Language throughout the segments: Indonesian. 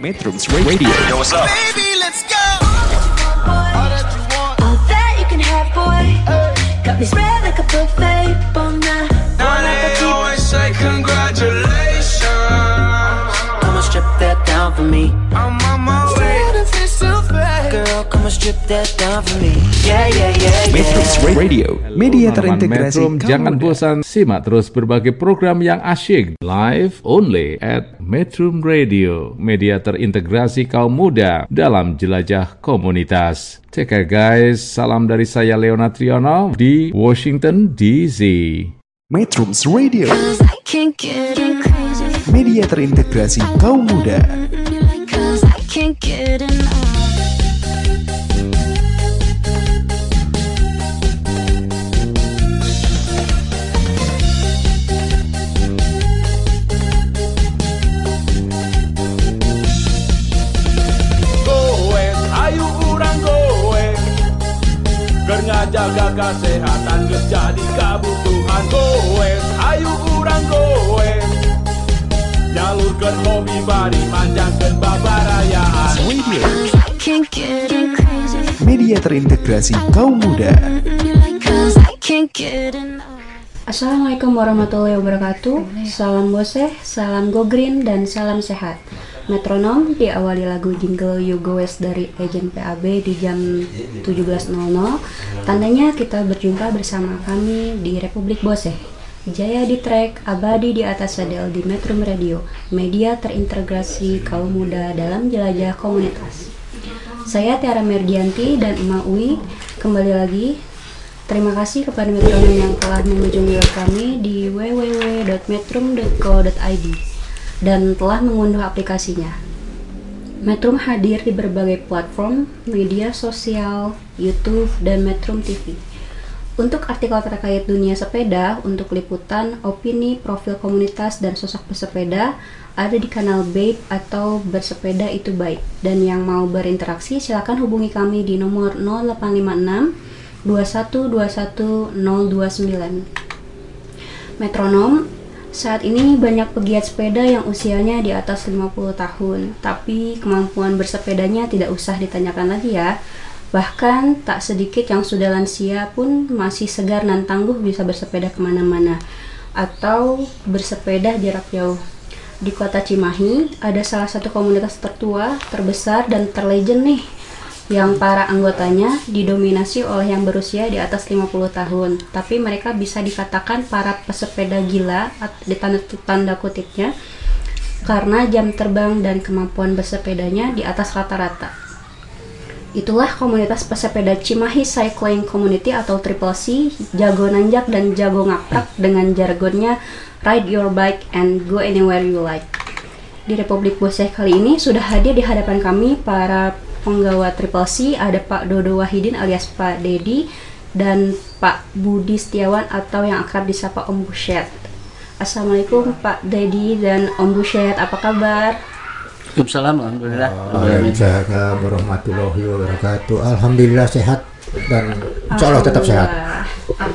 Metrums Radio. Yo, what's up? Baby, let's go. All that you can have, boy. Got me spread like a buffet, bon night. Now they always say congratulations. Come on, strip that down for me. I'm come on, strip that down for me. Yeah, yeah, yeah, Metrums yeah. Radio, media terintegrasi Metrum, jangan muda. bosan simak terus berbagai program yang asyik live only at Metrum Radio, media terintegrasi kaum muda dalam jelajah komunitas. Take care guys, salam dari saya Leona Triono di Washington DC. Metrums Radio, media terintegrasi kaum muda. Cause I can't get enough. Ngajaga kesehatan geus jadi kebutuhan. Goes ayo urang goes. Nyalurkeun hobi bari manjangkeun babarayaan. Radio, media terintegrasi kaum muda. Assalamualaikum warahmatullahi wabarakatuh. Salam boseh, salam go green, dan salam sehat Metronom diawali lagu jingle You Go West dari Agent PAB di jam 17.00 Tandanya kita berjumpa bersama kami di Republik Boseh Jaya di track, abadi di atas sadel di Metrum Radio. Media terintegrasi kaum muda dalam jelajah komunitas. Saya Tiara Merdianti dan Emak Uwi Kembali lagi. Terima kasih kepada metronom yang telah mengunjungi kami di www.metrum.co.id dan telah mengunduh aplikasinya. Metrum hadir di berbagai platform, media sosial, YouTube, dan Metrum TV. Untuk artikel terkait dunia sepeda, untuk liputan, opini, profil komunitas, dan sosok pesepeda, ada di kanal Babe atau Bersepeda Itu Baik. Dan yang mau berinteraksi, silakan hubungi kami di nomor 0856 2121029. Metronom, saat ini banyak pegiat sepeda yang usianya di atas 50 tahun, tapi kemampuan bersepedanya tidak usah ditanyakan lagi ya. Bahkan tak sedikit yang sudah lansia pun masih segar dan tangguh bisa bersepeda ke mana-mana atau bersepeda jarak jauh. Di kota Cimahi ada salah satu komunitas tertua, terbesar, dan terlegend nih yang para anggotanya didominasi oleh yang berusia di atas 50 tahun. Tapi mereka bisa dikatakan para pesepeda gila di tanda, tanda kutipnya karena jam terbang dan kemampuan bersepedanya di atas rata-rata. Itulah komunitas pesepeda Cimahi Cycling Community atau Triple C, jago nanjak dan jago ngaprak dengan jargonnya Ride Your Bike and Go Anywhere You Like. Di Republik Boseh kali ini sudah hadir di hadapan kami para penggawa Triple C, ada Pak Dodo Wahidin alias Pak Dedi dan Pak Budi Setiawan atau yang akrab disapa Om Buset. Assalamualaikum Pak Dedi dan Om Buset, apa kabar? Waalaikumsalam, alhamdulillah. Waalaikumsalam warahmatullahi wabarakatuh. Alhamdulillah sehat dan insya Allah tetap sehat.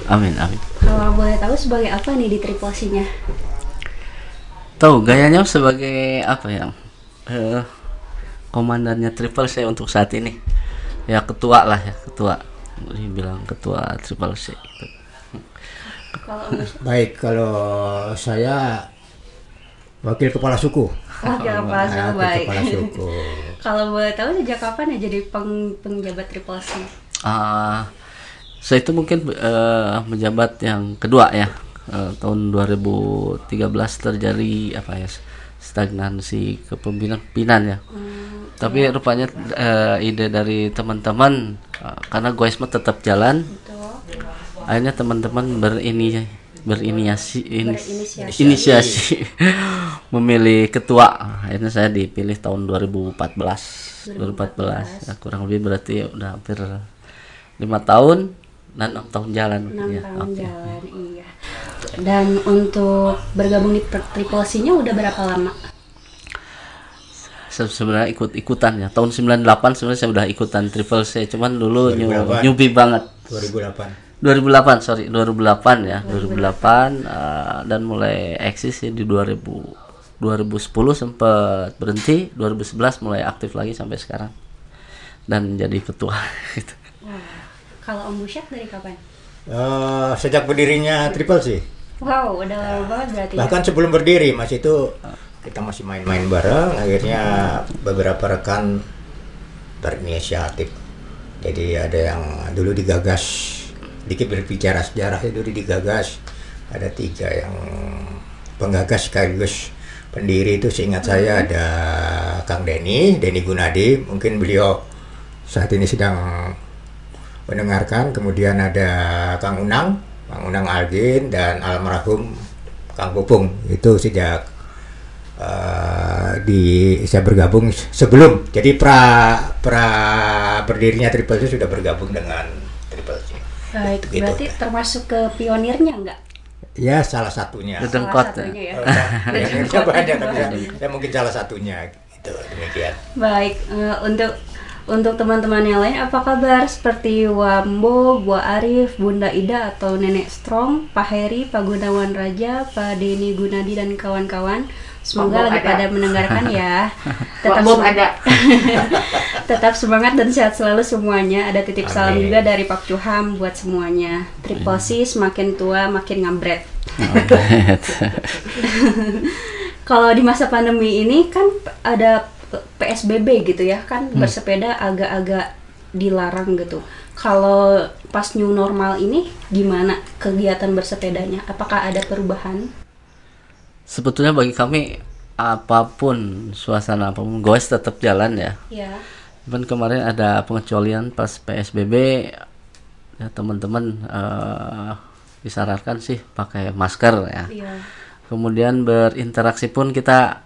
Amin, amin. Kalau boleh tahu sebagai apa nih di Triple C-nya? Tahu gayanya sebagai apa ya? Eh, komandannya Triple C untuk saat ini. Ya ketua lah ya, ketua. Dibilang ketua Triple C gitu. Baik, kalau saya wakil kepala suku. Wakil Kepala Suku, Wakil baik. kepala suku. kalau boleh tahu sejak kapan ya jadi peng penjabat Triple C? Ah, saya itu mungkin eh, menjabat yang kedua ya. Eh, tahun 2013 terjadi apa ya? Stagnansi kepemimpinan ya. Tapi rupanya eh, ide dari teman-teman eh, karena Goisma tetap jalan, akhirnya teman-teman berini beriniasi ini- Berinisiasi. inisiasi memilih ketua. Akhirnya saya dipilih tahun 2014. 2014, Ya, kurang lebih berarti udah hampir lima tahun enam tahun jalan. 6 ya, tahun oke. jalan, iya. Dan untuk bergabung di Triple C-nya udah berapa lama? Se- sebenarnya ikut-ikutan ya. Tahun 98 sebenarnya saya udah ikutan Triple C, cuman dulu 2008. newbie banget. 2008. 2008 sorry 2008 ya 2008 eh, dan mulai eksis ya di 2000 2010 sempat berhenti 2011 mulai aktif lagi sampai sekarang dan jadi ketua gitu. Kalau Om Busyat dari kapan? Eh, sejak berdirinya Triple C. Wow, udah lama banget berarti. ya? Bahkan sebelum berdiri masih itu kita masih main-main bareng. Akhirnya beberapa rekan berinisiatif. Jadi ada yang dulu digagas, dikit berbicara sejarah itu digagas. Ada tiga yang penggagas sekaligus pendiri itu seingat saya ada Kang Denny, Denny Gunadi. Mungkin beliau saat ini sedang mendengarkan. Kemudian ada Kang Unang, Kang Unang Algin dan almarhum Kang Pupung itu sejak eh, di saya bergabung sebelum jadi pra pra berdirinya Triple C sudah bergabung dengan Triple C. Baik, Gitu. berarti termasuk ke pionirnya enggak? Ya salah satunya. Dedengkot. Salah satunya ya. Saya banyak tapi saya, saya mungkin salah satunya gitu demikian. Baik, eh, untuk untuk teman-teman yang lain apa kabar seperti Wambo, Bu Arif, Bunda Ida atau Nenek Strong, Pak Heri, Pak Gunawan Raja, Pak Denny Gunadi dan kawan-kawan. Semoga Bob lagi ada. pada mendengarkan ya. Wak Bob sem- ada. tetap semangat dan sehat selalu semuanya. Ada titip salam Amin. juga dari Pak Cuham buat semuanya. Triple C semakin tua makin ngambret. Kalau di masa pandemi ini kan ada PSBB gitu ya kan bersepeda agak-agak dilarang gitu. Kalau pas new normal ini gimana kegiatan bersepedanya? Apakah ada perubahan? Sebetulnya bagi kami apa pun suasana apa pun goes tetap jalan ya. Ya. Cuman kemarin ada pengecualian pas PSBB ya teman-teman eh, disarankan sih pakai masker ya. Iya. Kemudian berinteraksi pun kita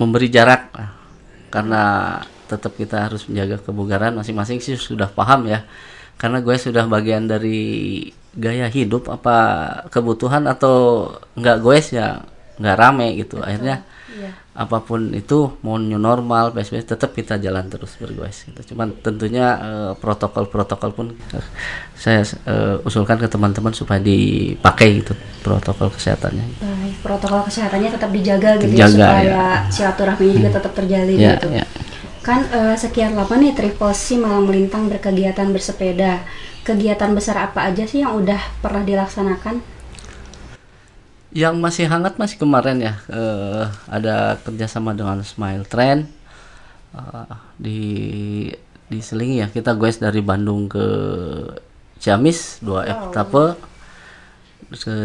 memberi jarak. Karena tetap kita harus menjaga kebugaran masing-masing sih sudah paham ya. Karena gue sudah bagian dari gaya hidup apa kebutuhan atau enggak gue ya nggak rame gitu. Akhirnya Iya. apa pun itu mau new normal PSBB tetap kita jalan terus bergoes gitu. Cuman tentunya eh, protokol-protokol pun eh, saya eh, usulkan ke teman-teman supaya dipakai gitu protokol kesehatannya. Baik, protokol kesehatannya tetap dijaga gitu Dijaga, ya supaya ya. silaturahminya juga tetap terjalin Ya, gitu. ya. Kan eh, sekian lama nih Triple C malam melintang berkegiatan bersepeda. Kegiatan besar apa aja sih yang udah pernah dilaksanakan? Yang masih hangat masih kemarin ya eh, ada kerjasama dengan Smile Trend eh, di di Selingi ya. Kita goes dari Bandung ke Ciamis dua etape terus ke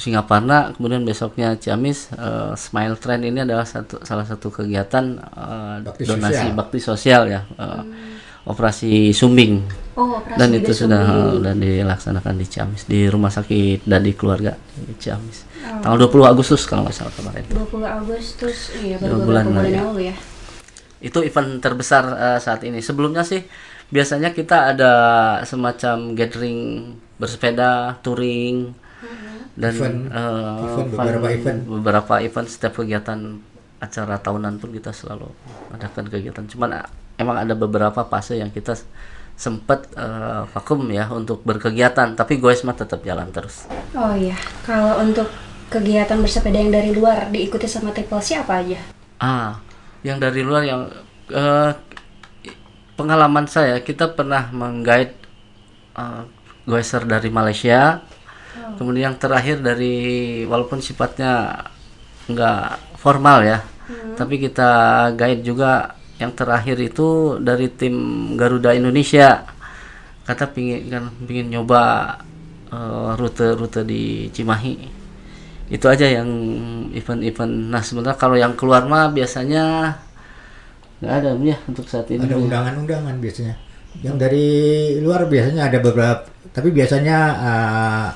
Singaparna kemudian besoknya Ciamis eh, Smile Trend ini adalah satu salah satu kegiatan eh, Bakti donasi sosial. bakti sosial ya eh, operasi sumbing Oh, operasi dan itu sudah sumbing. sudah dilaksanakan di Ciamis di rumah sakit dan di keluarga di Ciamis Oh. tanggal 20 Agustus kalau nggak salah kemarin 20 Agustus, iya Dua baru bulan beberapa bulan ya. lalu ya. itu event terbesar eh, saat ini sebelumnya sih biasanya kita ada semacam gathering bersepeda touring dan Event, eh, event, fun- beberapa event. beberapa event setiap kegiatan acara tahunan pun kita selalu adakan kegiatan cuman emang ada beberapa fase yang kita sempat eh, vakum ya untuk berkegiatan tapi goes mah tetap jalan terus Oh iya, kalau untuk kegiatan bersepeda yang dari luar diikuti sama Triple C apa aja? Ah, yang dari luar yang eh, pengalaman saya kita pernah menggait eh, goeser dari Malaysia. Kemudian yang terakhir dari walaupun sifatnya nggak formal ya, tapi kita guide juga yang terakhir itu dari tim Garuda Indonesia. Kata pingin kan pingin nyoba eh, rute-rute di Cimahi itu aja yang event-event nah sebenarnya kalau yang keluar mah biasanya nggak ada ya untuk saat ini Ada undangan-undangan biasanya. Yang dari luar biasanya ada beberapa, tapi biasanya eh,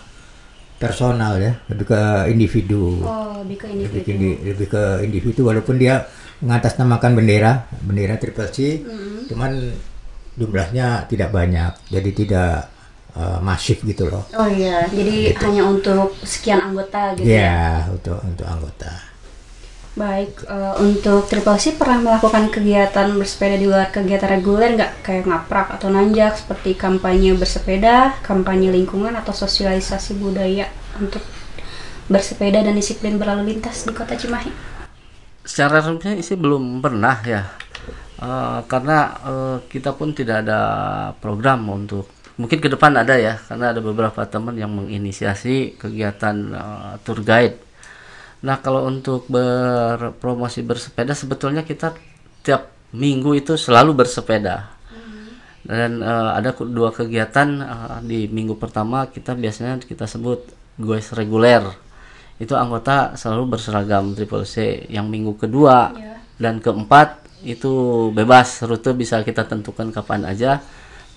personal ya, lebih ke individu. Oh, lebih ke lebih ke, individu. indi- lebih ke individu walaupun dia mengatasnamakan bendera bendera triple C cuman jumlahnya tidak banyak jadi tidak uh, masif gitu loh Oh iya, jadi hanya untuk sekian anggota gitu ya. ya untuk untuk anggota Baik, eh, untuk Triple C pernah melakukan kegiatan bersepeda di luar kegiatan reguler nggak? Kayak ngaprak atau nanjak seperti kampanye bersepeda, kampanye lingkungan atau sosialisasi budaya untuk bersepeda dan disiplin berlalu lintas di kota Cimahi. Secara resmi sih belum pernah ya. Eh, karena eh, kita pun tidak ada program untuk mungkin ke depan ada ya karena ada beberapa teman yang menginisiasi kegiatan eh, tour guide. Nah kalau untuk berpromosi bersepeda sebetulnya kita tiap minggu itu selalu bersepeda. Dan eh, ada dua kegiatan eh, di minggu pertama kita biasanya kita sebut goes reguler itu anggota selalu berseragam triple C. Yang minggu kedua dan keempat itu bebas. Rute bisa kita tentukan kapan aja.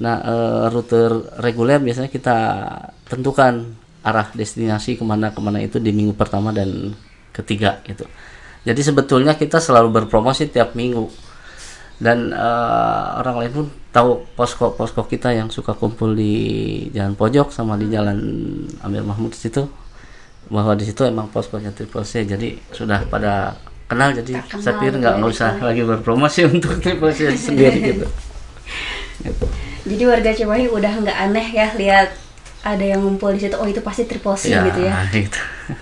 Nah eh, rute reguler biasanya kita tentukan arah destinasi ke mana ke mana itu di minggu pertama dan ketiga gitu. Jadi sebetulnya kita selalu berpromosi tiap minggu. Dan eh, orang lain pun tahu posko posko kita yang suka kumpul di jalan pojok sama di jalan Amir Mahmud situ bahwa di situ emang poskonya Triple C jadi sudah pada kenal jadi saya pikir nggak ya nggak di usah lagi berpromosi untuk Triple C sendiri gitu Gitu. Jadi warga Cimahi udah nggak aneh ya lihat ada yang ngumpul di situ. Oh itu pasti triple C gitu ya. gitu.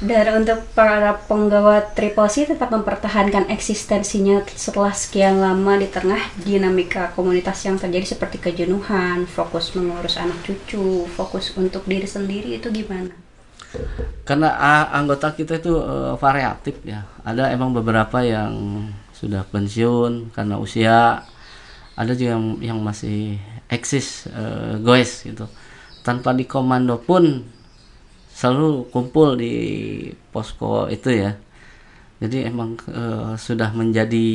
Dan untuk para penggawa triple C tetap mempertahankan eksistensinya setelah sekian lama di tengah dinamika komunitas yang terjadi seperti kejenuhan, fokus mengurus anak cucu, fokus untuk diri sendiri itu gimana? Karena a- anggota kita itu eh, variatif ya. Ada emang beberapa yang sudah pensiun karena usia ada juga yang, yang masih eksis eh, goes gitu. Tanpa di komando pun selalu kumpul di posko itu ya. Jadi emang eh, sudah menjadi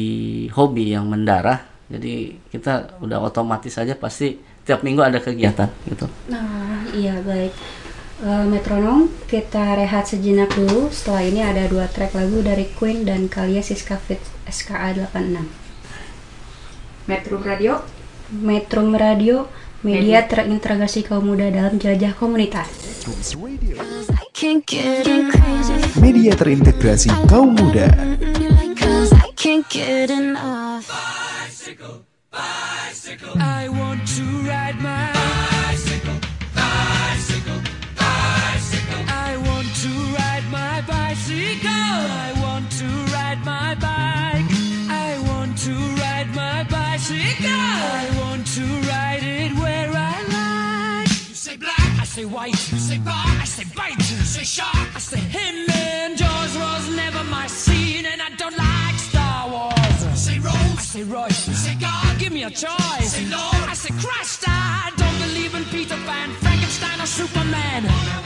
hobi yang mendarah. Jadi kita udah otomatis aja pasti tiap minggu ada kegiatan gitu. Nah, iya baik. Eh, metronom, kita rehat sejenak dulu. Setelah ini ada dua track lagu dari Queen dan Kalia Siska Fit SKA 86. Metro Radio, Metro Radio, media terintegrasi kaum muda dalam jelajah komunitas. Media terintegrasi kaum muda. Get enough. I want to ride my say white. You say bar, I say bite. You say shark, I say him. And Jaws was never my scene, and I don't like Star Wars. You say Rose, I say Royce. You say God, give me a choice. You Say Lord, I say Christ. I don't believe in Peter Pan, Frankenstein, or Superman.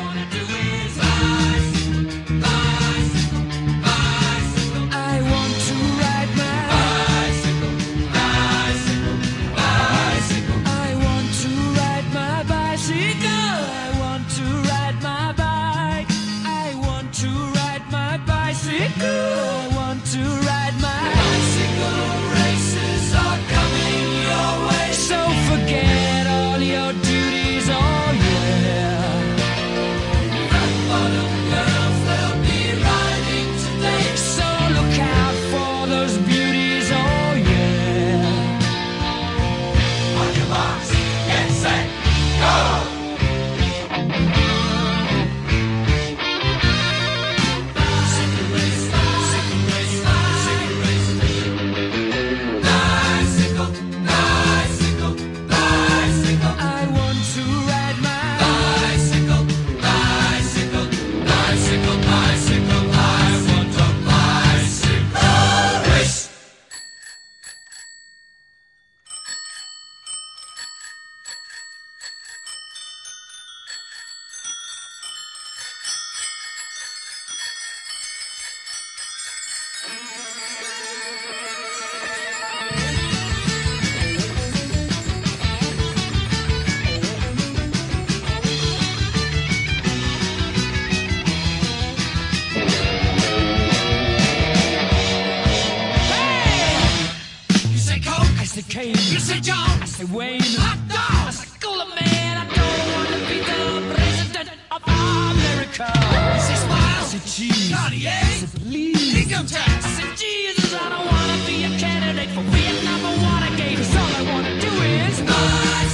Say Kane. You say John, I say Wayne. Hot dog, I say Cooler Man. I don't want to be the president of America. You say Smile, I say Cheese. Cartier, I say Please. Income tax, I say Jesus. I don't want to be a candidate for Vietnam or Watergate. 'Cause all I want to do is bicycle,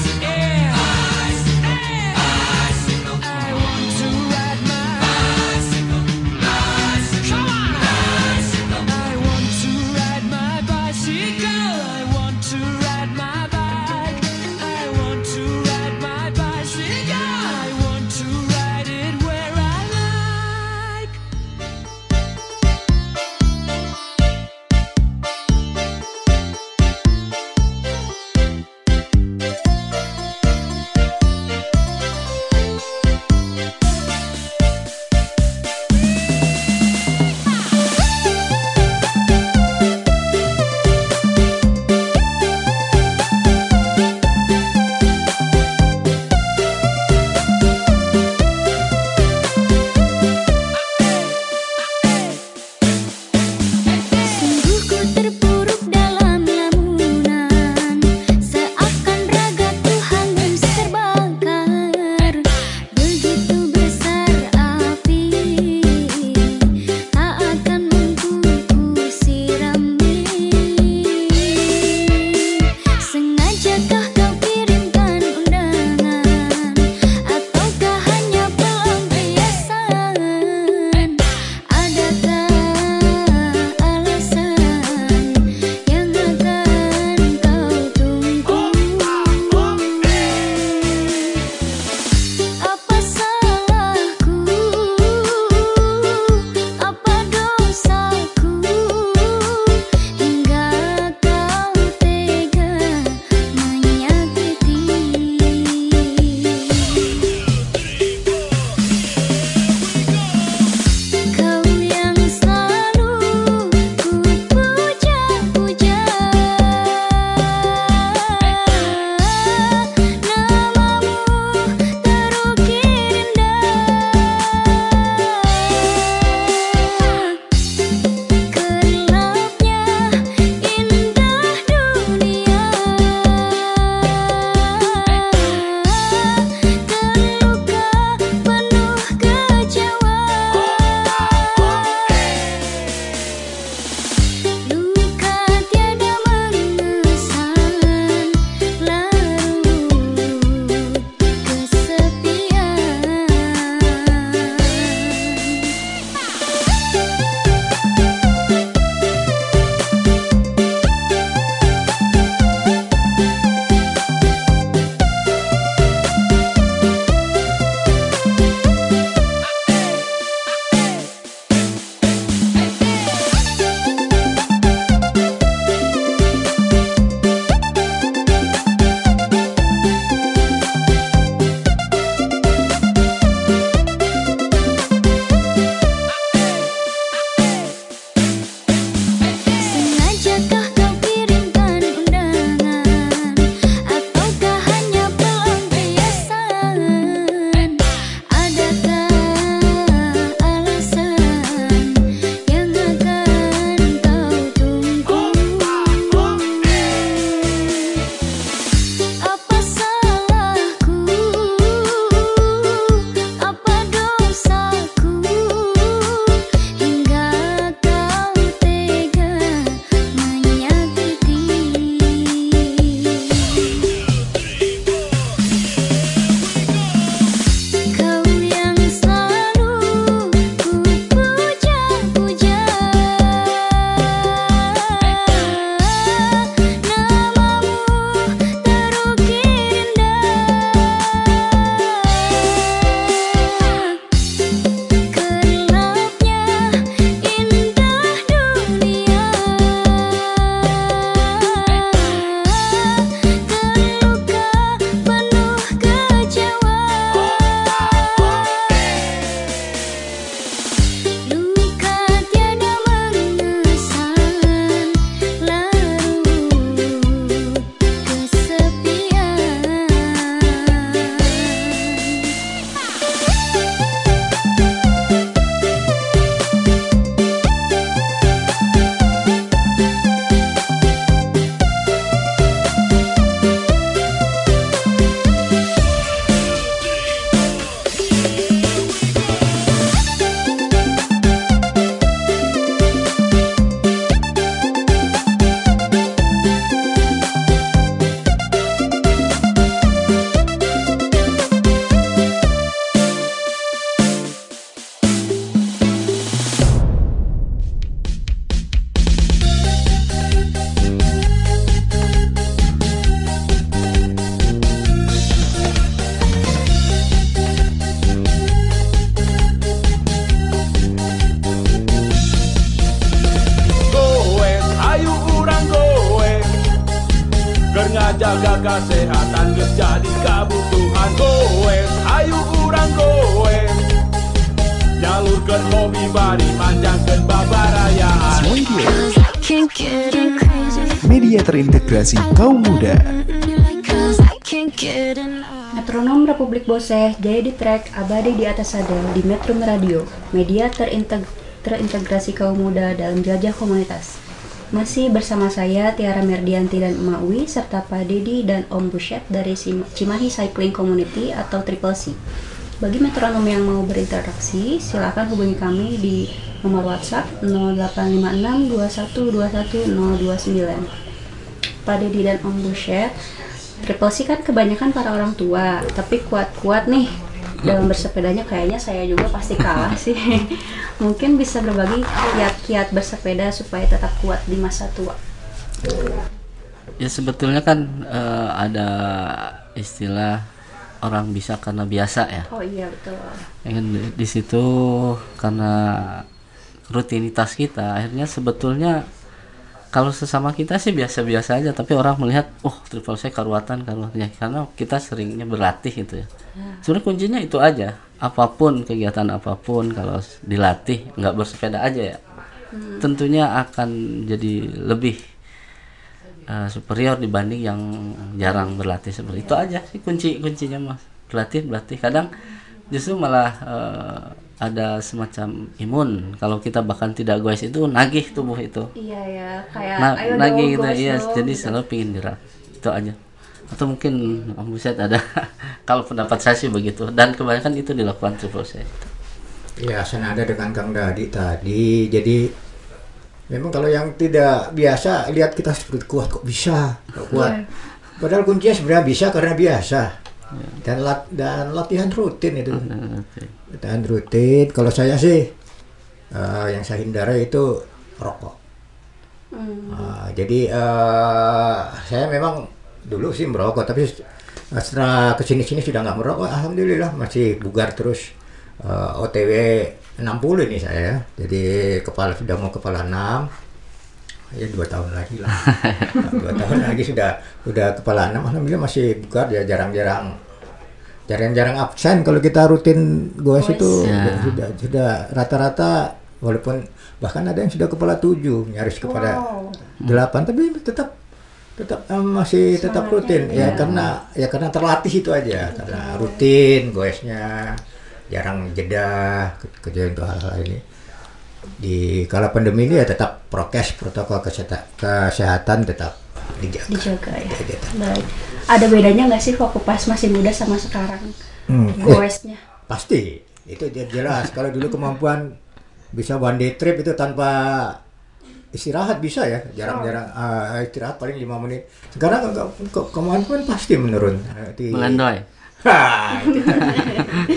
jadi kebutuhan goes ayo urang goes nyalurkeun hobi bari get enough. media terintegrasi kaum muda. Metronom Republik Boseh jaya di track abadi di atas sada di Metro Radio, media terinteg- terintegrasi kaum muda dalam jelajah komunitas. Masih bersama saya Tiara Merdianti dan Emak Uwi serta Pak Dedi dan Om Buset dari Cimahi Cycling Community atau Triple C. Bagi metronom yang mau berinteraksi, silakan hubungi kami di nomor WhatsApp 0856 Pak Dedi dan Om Buset Triple C kan kebanyakan para orang tua, tapi kuat-kuat nih dalam bersepedanya kayaknya saya juga pasti kalah sih. Mungkin bisa berbagi kiat-kiat bersepeda supaya tetap kuat di masa tua. Ya sebetulnya kan eh, ada istilah orang bisa karena biasa ya. Oh iya betul. Ya kan, di, di situ karena rutinitas kita akhirnya sebetulnya kalau sesama kita sih biasa-biasa aja tapi orang melihat oh triple C karuatan karuatannya karena kita seringnya berlatih gitu ya. Sebenarnya kuncinya itu aja apa pun kegiatan apa pun kalau dilatih nggak bersepeda aja ya. Tentunya akan jadi lebih eh, superior dibanding yang jarang berlatih seperti itu aja sih kunci kuncinya mas. Berlatih berlatih. Kadang justru malah eh, ada semacam imun. Kalau kita bahkan tidak goes itu nagih tubuh itu. Iya ya, kayak Na- ayo nagih gitu iya dong, jadi gitu. selalu pingin gerak. Itu aja. Atau mungkin Om Buset ada kalau pendapat saya sih begitu. Dan kebanyakan itu dilakukan triple C Ya, senada dengan Kang Dadi tadi. Jadi memang kalau yang tidak biasa lihat kita seperti kuat kok bisa, kok kuat. Padahal kuncinya sebenarnya bisa karena biasa. Dan lat dan latihan rutin itu. Latihan rutin. Kalau saya sih eh, yang saya hindari itu rokok. Ah, jadi eh, saya memang dulu sih merokok, tapi setelah ke sini-sini sudah nggak merokok. Alhamdulillah masih bugar terus. Eh, OTW 60 ini saya, jadi kepala sudah mau kepala 6 ya dua tahun lagi lah dua tahun lagi sudah sudah kepala 6 alhamdulillah masih bugar ya jarang-jarang jarang-jarang absen kalau kita rutin goes itu. Ya. sudah sudah rata-rata walaupun bahkan ada yang sudah kepala 7 nyaris kepada Wow. 8 tapi tetap tetap eh, masih tetap rutin. Ya karena ya karena terlatih itu aja. Karena rutin goesnya jarang jeda ke- kejadian untuk hal-hal ini. Di kala pandemi ini ya tetap prokes protokol kesehatan, kesehatan tetap dijaga. Dijaga ya. Dijaga. Baik. Ada bedanya nggak sih waktu pas masih muda sama sekarang? Hmm, eh, Goesnya. pasti itu dia jelas kalau dulu kemampuan bisa one day trip itu tanpa istirahat bisa ya jarang-jarang ah, istirahat paling lima menit sekarang ke- ke- kemampuan pasti menurun Eh, di- tadi.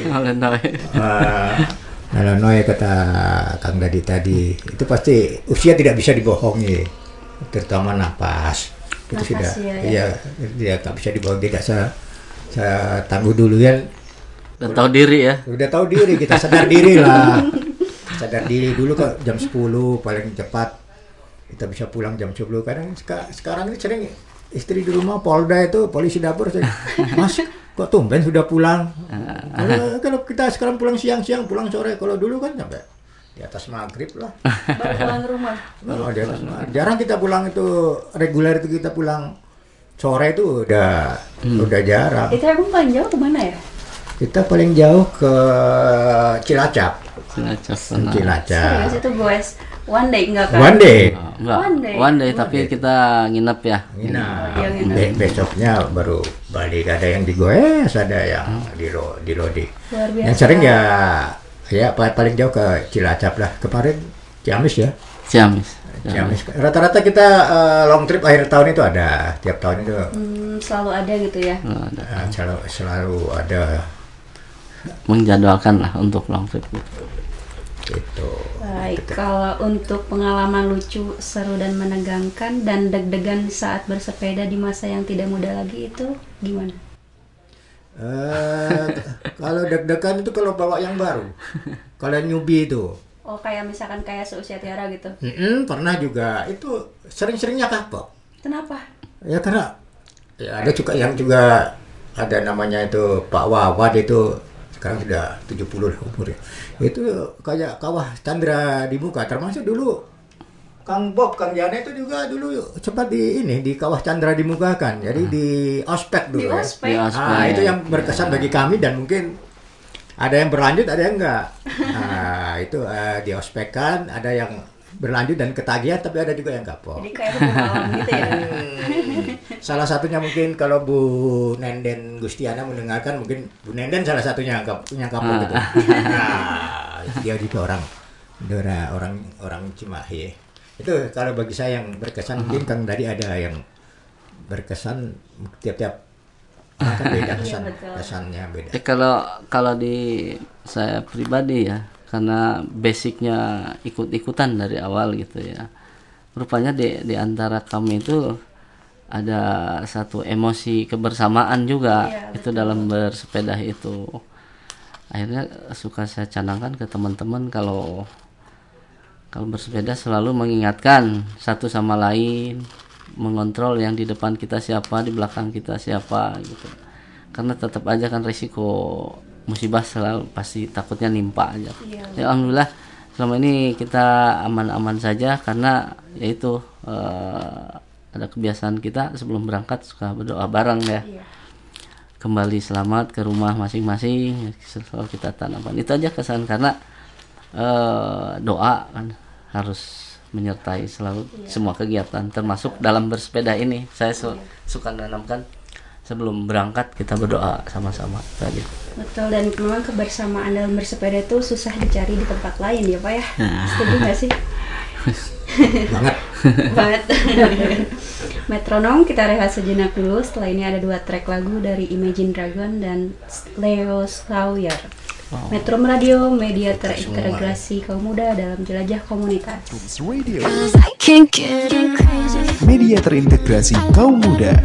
melendoy Ah, Noe kata Kang Dadi tadi itu pasti usia tidak bisa dibohongi terutama napas itu Napas, sudah iya, iya dia nggak bisa dibohongi tidak saya saya tangguh dulu ya. Dan tahu diri ya. Udah tahu diri kita sadar diri lah. Sadar diri dulu kok jam 10 paling cepat kita bisa pulang jam 10 kadang seka- sekarang ini sering istri di rumah Polda itu polisi dapur saya Mas kok tumben sudah pulang? Kalau, kalau kita sekarang pulang siang-siang pulang sore kalau dulu kan sampai di atas maghrib lah Baru pulang ke rumah. Oh, di atas maghrib. jarang kita pulang itu reguler itu kita pulang sore itu udah udah jarang Itu emang paling jauh ke mana ya? kita paling jauh ke Cilacap Cilacap pernah. Cilacap Serius itu goes one day enggak kan? one day Oh, enggak One day. one day tapi kita nginep ya Nah, Oh, iya, be- besoknya baru balik ada yang di goes, ada yang di ro di lodi. Luar biasa. Yang sering ya ya pa- paling jauh ke Cilacap lah. Kemarin Ciamis ya. Ciamis Ciamis. Rata-rata kita eh, long trip akhir tahun itu ada. Tiap tahun itu Hmm, selalu ada gitu ya. Oh, ada. eh, selalu, selalu ada menjadwalkan lah untuk long trip gitu. gitu. Baik, kalau untuk pengalaman lucu, seru dan menegangkan dan deg-degan saat bersepeda di masa yang tidak muda lagi itu gimana? Eh, kalau deg-degan itu kalau bawa yang baru. Kalau newbie itu. Oh kayak misalkan kayak seusia Tiara gitu. Mm-mm, pernah juga itu sering-seringnya kapok. Kenapa? Ya karena Ya, ada juga yang juga ada namanya itu Pak Wawad itu sekarang sudah 70 lah umurnya. Itu kayak kawah Chandra di muka termasuk dulu Kang Bob, Kang Jana itu juga dulu sempat di ini di kawah Chandra di muka kan. Jadi di ospek dulu Di ya. ospek. Di ospek. Ah, itu yang berkesan bagi kami dan mungkin ada yang berlanjut, ada yang enggak. Nah, itu eh, di ospek kan, ada yang berlanjut dan ketagihan tapi ada juga yang kapok. Jadi kayak gitu ya. Hmm. Salah satunya mungkin kalau Bu Nenden Gustiana mendengarkan mungkin Bu Nenden salah satunya yang kap- yang kapok gitu. Nah, dia juga orang Dora orang orang Cimahi. Itu kalau bagi saya yang berkesan mungkin Kang tadi ada yang berkesan tiap-tiap orang kan beda kesan betul. kesannya beda. Eh kalau kalau di saya pribadi ya, karena basicnya ikut-ikutan dari awal gitu ya. Rupanya di di antara kami itu ada satu emosi kebersamaan juga Iya, itu dalam bersepeda itu. Akhirnya suka saya canangkan ke teman-teman kalau kalau bersepeda selalu mengingatkan satu sama lain, mengontrol yang di depan kita siapa, di belakang kita siapa gitu. Karena tetap aja kan risiko musibah selalu pasti takutnya nimpa aja. Iya. Ya alhamdulillah selama ini kita aman-aman saja karena yaitu eh, ada kebiasaan kita sebelum berangkat suka berdoa bareng ya. Iya. Kembali selamat ke rumah masing-masing selalu kita tanamkan. Itu aja kesan karena eh, doa kan harus menyertai selalu semua kegiatan termasuk dalam bersepeda ini saya su- suka menanamkan sebelum berangkat kita berdoa sama-sama itu aja. Betul dan memang kebersamaan dalam bersepeda itu susah dicari di tempat lain ya Pak ya. Setuju nggak sih? Banget. Banget. Metronom kita rehat sejenak dulu. Setelah ini ada dua track lagu dari Imagine Dragon dan Leo Sawyer. Metrum Radio, media terintegrasi kaum muda dalam jelajah komunitas. Radio, Cause I can't get enough. media terintegrasi kaum muda.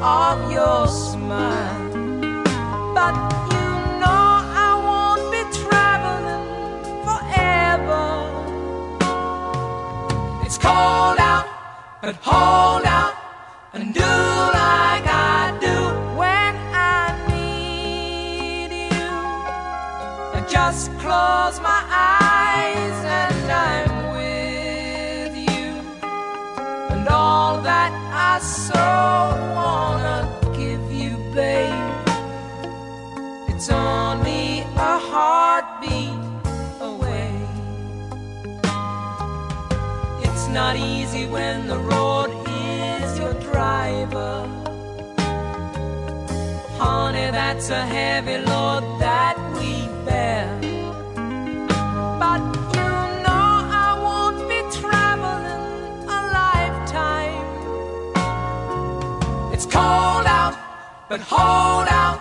of your smile. But you know I won't be traveling forever. It's cold out, but hold when the road is your driver. Honey, that's a heavy load that we bear. But you know I won't be traveling a lifetime. It's cold out, but hold out.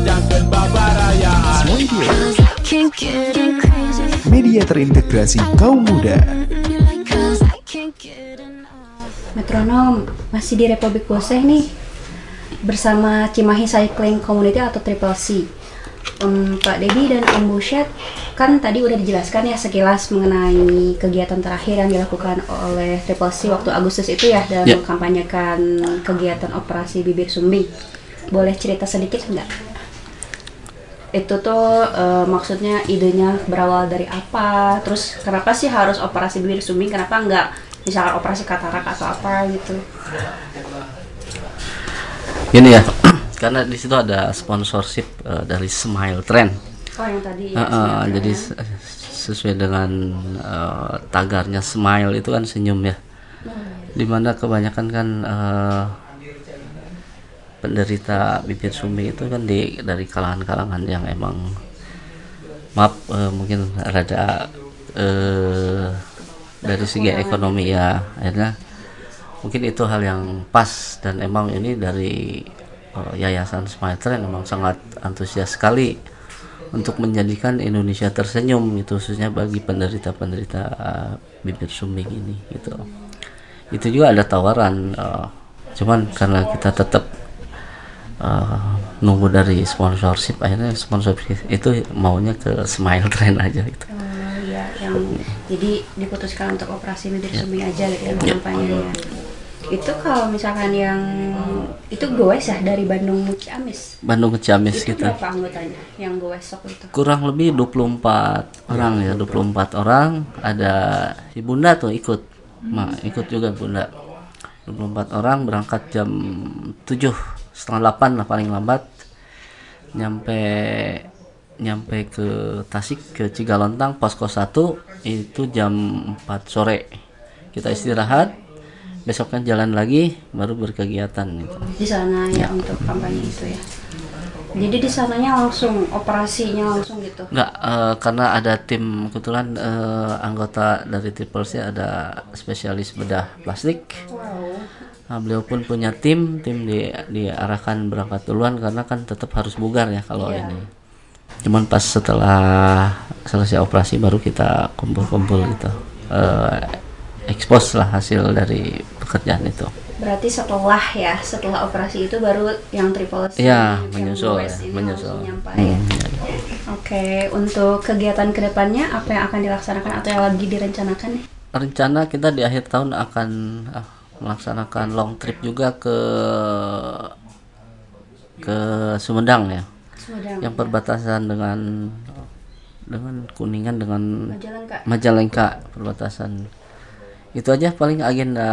Bari manjangkan babarayaan Radio, Cause I can't get enough. media terintegrasi kaum muda. Metronom masih di Republik Boseh nih bersama Cimahi Cycling Community atau Triple C. Om Pak Dedi dan Om Busyat kan tadi udah dijelaskan ya sekilas mengenai kegiatan terakhir yang dilakukan oleh Triple C waktu Agustus itu ya dalam Ya. mengkampanyekan kegiatan operasi bibir sumbing. Boleh cerita sedikit nggak? Itu tuh eh, maksudnya idenya berawal dari apa? Terus kenapa sih harus operasi bibir sumbing? Kenapa nggak misalkan operasi katarak atau apa gitu? Gini ya, karena di situ ada sponsorship eh, dari Smile Trend. Oh yang tadi Eh, ya, eh, sebenarnya. jadi se- sesuai dengan eh, tagarnya Smile itu kan senyum ya. Di mana kebanyakan kan eh, penderita bibir sumbing itu kan di dari kalangan-kalangan yang emang maaf eh, mungkin rada eh, dari segi ekonomi ya akhirnya mungkin itu hal yang pas dan emang ini dari eh, yayasan Smile Trend memang sangat antusias sekali untuk menjadikan Indonesia tersenyum gitu khususnya bagi penderita-penderita eh, bibir sumbing ini gitu. Itu juga ada tawaran eh, cuman karena kita tetap eh, nunggu dari sponsorship akhirnya sponsorship itu maunya ke Smile Trend aja gitu Oh iya, yang jadi diputuskan untuk operasi bibir Ya. sumbing aja gitu ya kampanyenya. Itu kalau misalkan yang itu goes ya dari Bandung Ciamis. Bandung ke Ciamis itu gitu berapa anggotanya yang goes waktu itu? kurang lebih 24 orang ya 24 orang ada si bunda tuh ikut Ma, ikut juga bunda 24 orang berangkat jam 7 setengah 8 lah paling lambat nyampe nyampe ke Tasik ke Cigalontang posko 1 itu jam 4 sore kita istirahat besoknya jalan lagi baru berkegiatan gitu. Di sana ya untuk kampanye itu ya. Jadi di sananya langsung operasinya langsung gitu. Enggak, eh, karena ada tim kebetulan eh, anggota dari Triple C ada spesialis bedah plastik. Nah, beliau pun punya tim, tim di diarahkan berangkat duluan karena kan tetap harus bugar ya kalau Iya. ini. Cuman pas setelah selesai operasi baru kita kumpul-kumpul gitu. Eh, expose lah hasil dari pekerjaan itu. Berarti setelah ya, setelah operasi itu baru yang triple C, Iya, yang menyusul ya, menyusul. Hmm, ya. iya. Oke, untuk kegiatan ke depannya apa yang akan dilaksanakan atau yang lagi direncanakan nih? rencana kita di akhir tahun akan ah, melaksanakan long trip juga ke ke Sumedang ya. Sumedang, yang ya. perbatasan dengan dengan kuningan dengan Majalengka. Majalengka perbatasan. Itu aja paling agenda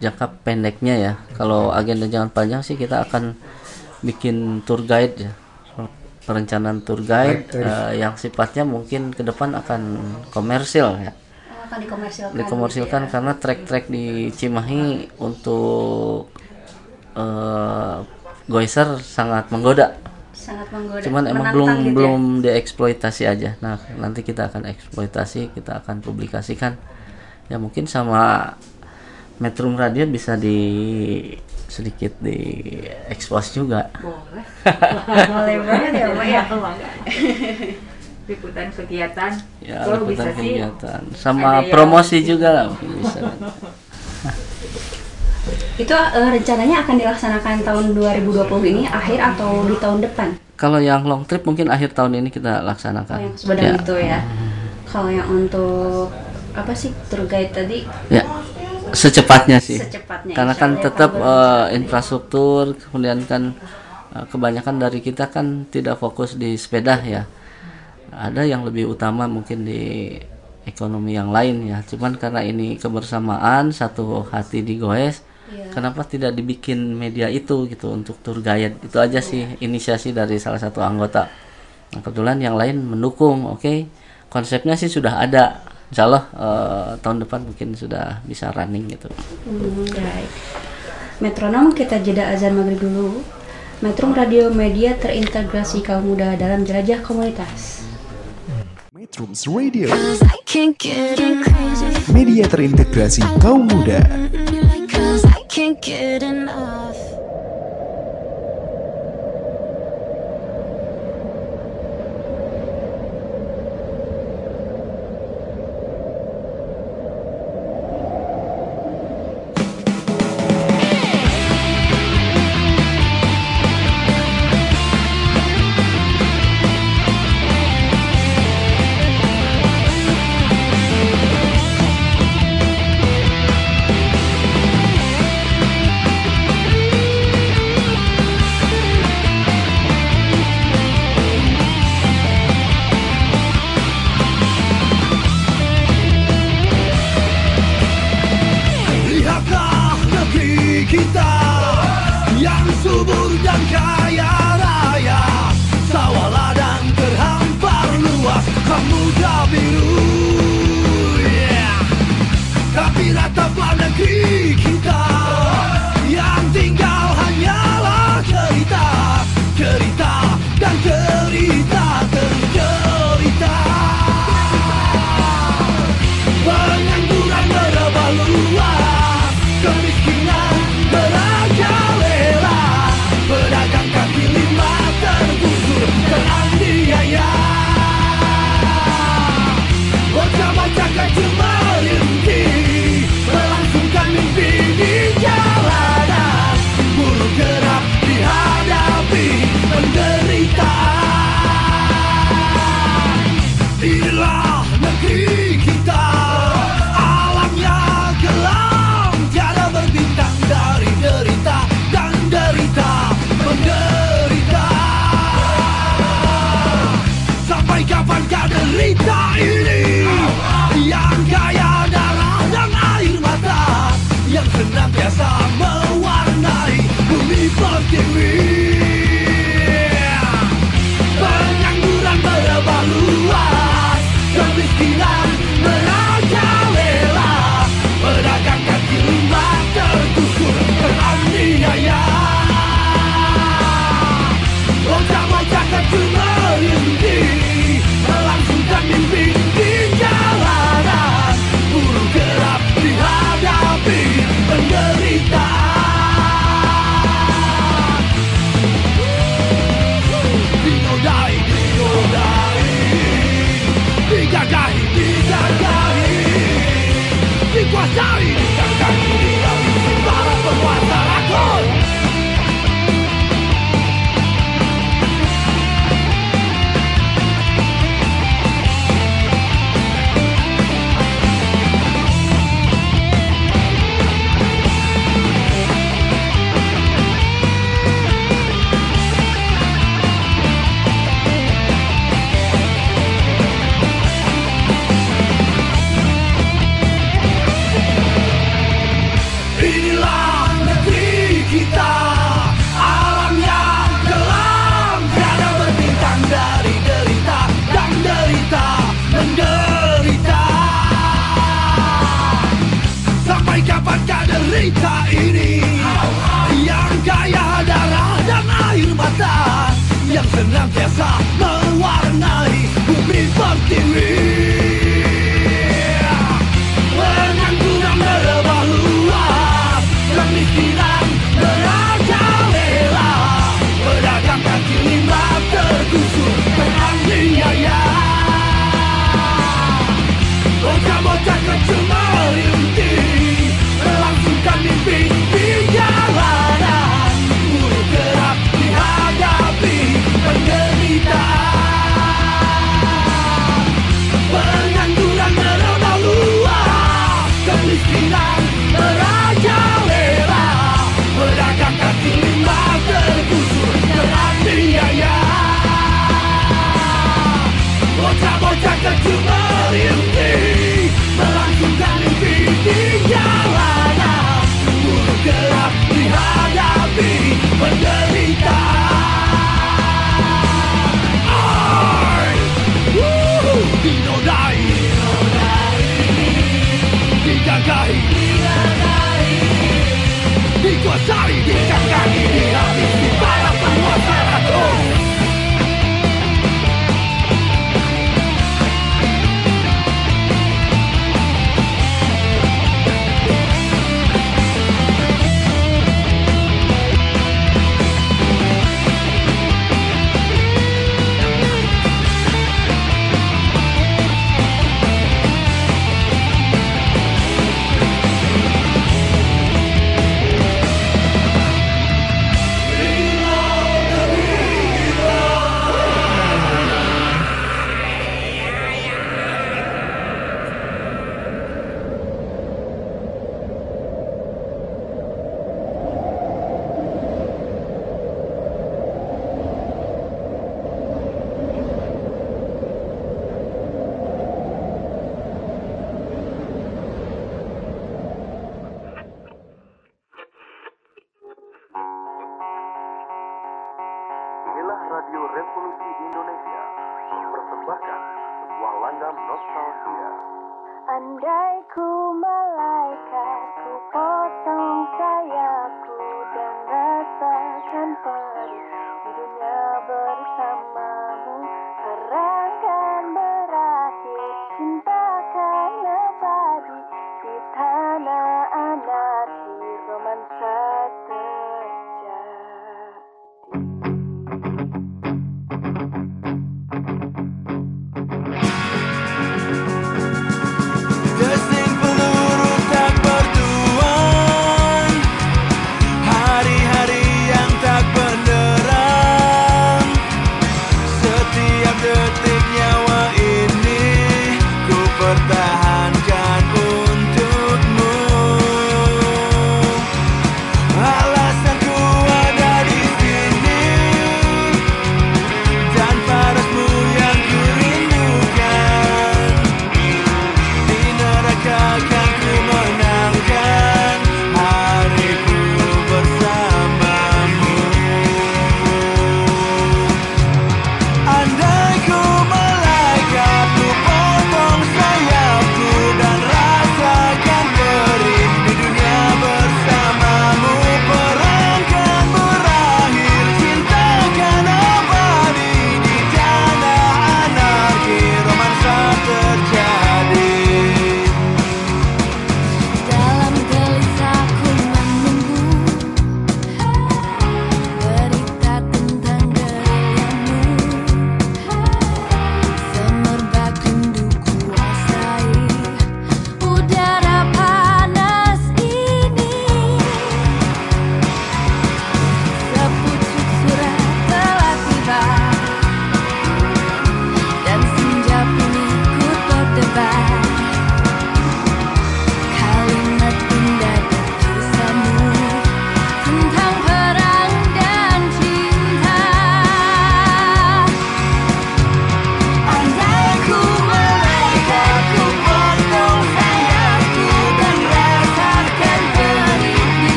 jangka pendeknya ya. Kalau agenda jangka panjang sih kita akan bikin tour guide ya. Perencanaan tour guide eh, yang sifatnya mungkin ke depan akan komersil ya Akan dikomersilkan. dikomersilkan gitu ya. karena trek-trek di Cimahi untuk eh Goiser sangat menggoda. sangat menggoda. Cuman emang belum gitu ya. belum dieksploitasi aja. Nah, nanti kita akan eksploitasi, kita akan publikasikan. Ya mungkin sama Metro Radio bisa di sedikit di expose juga. Boleh. Boleh banget ya, ya. Liputan kegiatan. Ya, Kalau liputan bisa sih kegiatan. ada Sama yang- promosi juga lah mungkin bisa. Itu eh, rencananya akan dilaksanakan tahun 2020 ini akhir atau di tahun depan? Kalau yang long trip mungkin akhir tahun ini kita laksanakan. Oh, yang Ya. itu ya. Kalau yang untuk apa sih tour guide tadi? Ya, secepatnya sih. Secepatnya, Karena kan ya, tetap eh, infrastruktur, kemudian kan eh, kebanyakan dari kita kan tidak fokus di sepeda ya. Ada yang lebih utama mungkin di ekonomi yang lain ya. Cuman karena ini kebersamaan satu hati di Goes, Iya. kenapa tidak dibikin media itu gitu untuk tour guide? Itu aja sih inisiasi dari salah satu anggota. Nah, kebetulan yang lain mendukung, oke. Konsepnya sih sudah ada. Insya Allah eh, tahun depan mungkin sudah bisa running gitu. Hmm, baik. Metronom kita jeda azan maghrib dulu. Metro Radio Media terintegrasi kaum muda dalam jelajah komunitas. Metrums Radio, media terintegrasi kaum muda.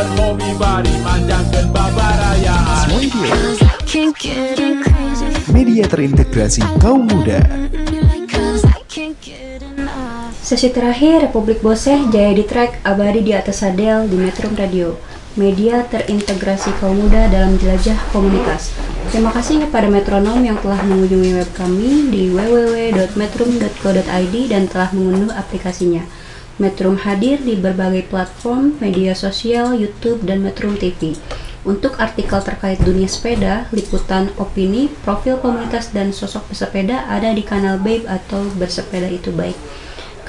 Nyalurkeun hobi bari enough. media terintegrasi kaum muda. Sesi terakhir Republik Boseh Jaya di track abadi di atas sadel di Metro Radio Media terintegrasi kaum muda dalam jelajah komunitas Terima kasih kepada metronom yang telah mengunjungi web kami di www.metrum.co.id dan telah mengunduh aplikasinya Metrum hadir di berbagai platform media sosial, YouTube, dan Metrum TV untuk artikel terkait dunia sepeda, liputan, opini, profil komunitas, dan sosok pesepeda ada di kanal Babe atau Bersepeda Itu Baik.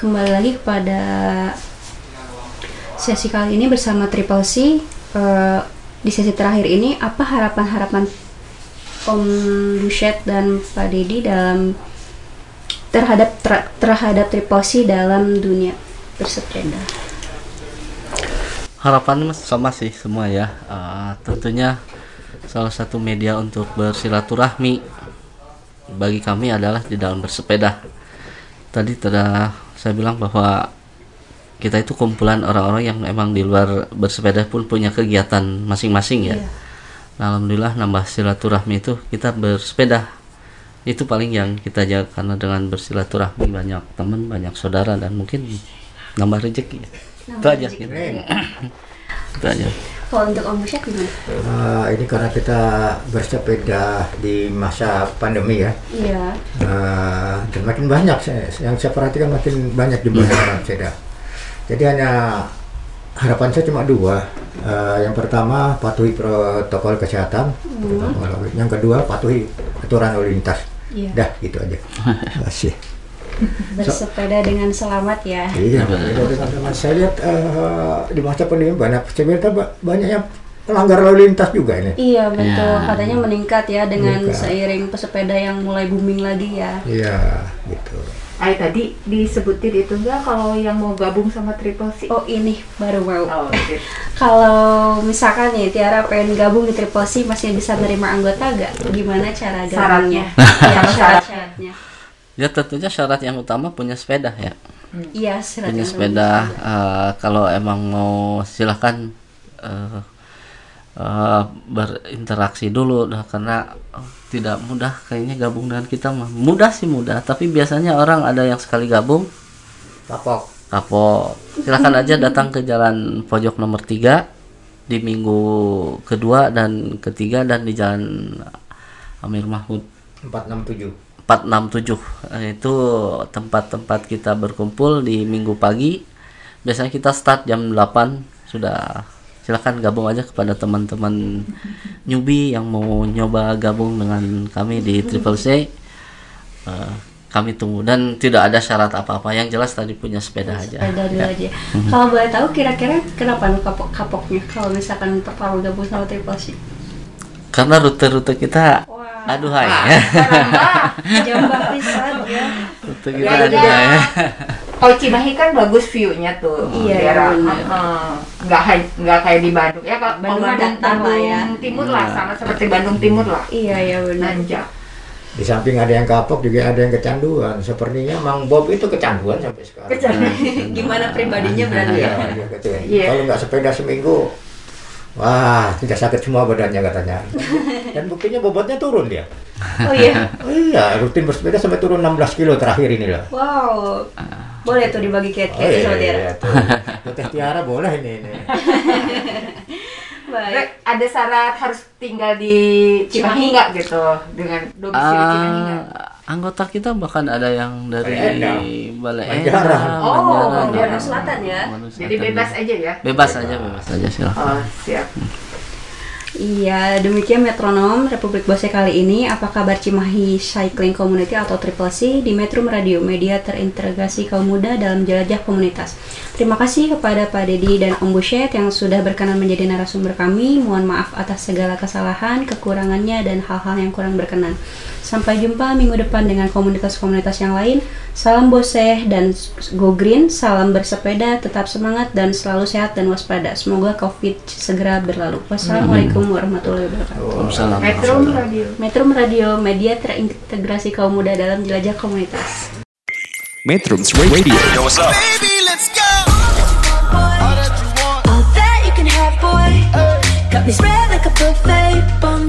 Kembali lagi kepada sesi kali ini bersama Triple C Eh, di sesi terakhir ini apa harapan-harapan Om Buset dan Pak Dedi dalam terhadap ter- terhadap Triple dalam dunia bersepeda. Harapan mas? Sama sih semua ya. Eh, tentunya salah satu media untuk bersilaturahmi bagi kami adalah di dalam bersepeda. Tadi telah saya bilang bahwa kita itu kumpulan orang-orang yang memang di luar bersepeda pun punya kegiatan masing-masing ya. Nah, alhamdulillah nambah silaturahmi itu kita bersepeda. Itu paling yang kita jaga karena dengan bersilaturahmi banyak teman banyak saudara dan mungkin nambah rezeki itu aja gitu. itu aja kalau untuk Om gimana? Eh, ini karena kita bersepeda di masa pandemi ya. Iya Eh, dan makin banyak saya, yang saya perhatikan makin banyak jumlah orang sepeda. Jadi hanya harapan saya cuma dua. Eh, yang pertama patuhi protokol kesehatan, protokol- yang kedua patuhi aturan lalu lintas. Iya. Dah gitu aja. Terima kasih. bersepeda dengan selamat ya Iya, beda dengan teman saya lihat eh, di masa pandemi banyak ba- banyak yang melanggar lalu lintas juga ini. Iya betul, Ya. katanya meningkat ya dengan Meningkat. seiring pesepeda yang mulai booming lagi ya. Iya, gitu. Ay tadi disebutin itu enggak kalau yang mau gabung sama Triple C. Oh ini baru mau. Oh. Kalau misalkan nih Tiara pengen gabung di Triple C masih bisa nerima anggota gak? Gimana cara gabungnya? Syaratnya. ya, syarat-syaratnya. Ya tentunya syarat yang utama punya sepeda ya. Iya, syarat punya sepeda eh, kalau emang mau silahkan eh, eh, berinteraksi dulu. Dah karena tidak mudah kayaknya gabung dengan kita mah. Mudah sih mudah tapi biasanya orang ada yang sekali gabung. Kapok. kapok. Silahkan aja datang ke jalan pojok nomor 3 di minggu kedua dan ketiga dan di jalan Amir Mahmud 467. 467 Eh, itu tempat-tempat kita berkumpul di minggu pagi. Biasanya kita start jam 8 sudah silahkan gabung aja kepada teman-teman newbie yang mau nyoba gabung dengan kami di Triple C. Eh, kami tunggu. Dan tidak ada syarat apa-apa. Yang jelas tadi punya sepeda aja. sepeda dulu Ya. aja. Kalau boleh tahu kira-kira kenapa lu kapok-kapoknya? Kalau misalkan pertama gabung sama Triple C? Karena rute-rute kita aduhai Jambak pisan ya. rute kita Ya, aduhai Oh Cimahi kan bagus view-nya tuh. Iya, daerah. benar. Heeh. Nggak nggak kayak di Bandung. Ya kalau Bandung kalau Bandung, lah ya. Bandung Timur lah sama seperti Bandung Timur lah. Iya ya benar. Nanjak. Di samping ada yang kapok juga ada yang kecanduan. Sepertinya Mang Bob itu kecanduan sampai sekarang. Gimana pribadinya berarti Iya, ya? iya. Iya. Kalau nggak sepeda seminggu, wah tidak sakit semua badannya katanya. Dan buktinya bobotnya turun dia. Oh iya. Oh iya, rutin bersepeda sampai turun 16 kilo terakhir ini lah. Wow. Boleh tuh dibagi kiat Oh iya, sama Tiara. iya, tuh. Teh Tiara boleh ini. ini. Baik. Rek, ada syarat harus tinggal di Cimahi nggak gitu dengan domisili Cimahi nggak? Anggota kita bahkan ada yang dari Balai Endah. Oh, Banjaran, ya. Selatan ya? Jadi bebas ya. aja ya. Bebas aja, bebas aja silakan. Oh, siap. Iya, demikian metronom Republik Bose kali ini. Apa kabar Cimahi Cycling Community atau Triple C di Metro Radio, media terintegrasi kaum muda dalam jelajah komunitas. Terima kasih kepada Pak Dedi dan Om Buset yang sudah berkenan menjadi narasumber kami. Mohon maaf atas segala kesalahan, kekurangannya, dan hal-hal yang kurang berkenan. Sampai jumpa minggu depan dengan komunitas-komunitas yang lain. Salam Boseh dan Go Green, salam bersepeda, tetap semangat dan selalu sehat dan waspada. Semoga COVID segera berlalu. Wassalamualaikum warahmatullahi wabarakatuh. Waalaikumsalam. Metro Radio. Metro Radio, media terintegrasi kaum muda dalam jelajah komunitas. Metro Radio. Baby, let's go. All that you can have, boy. Got me spread like a buffet. Bon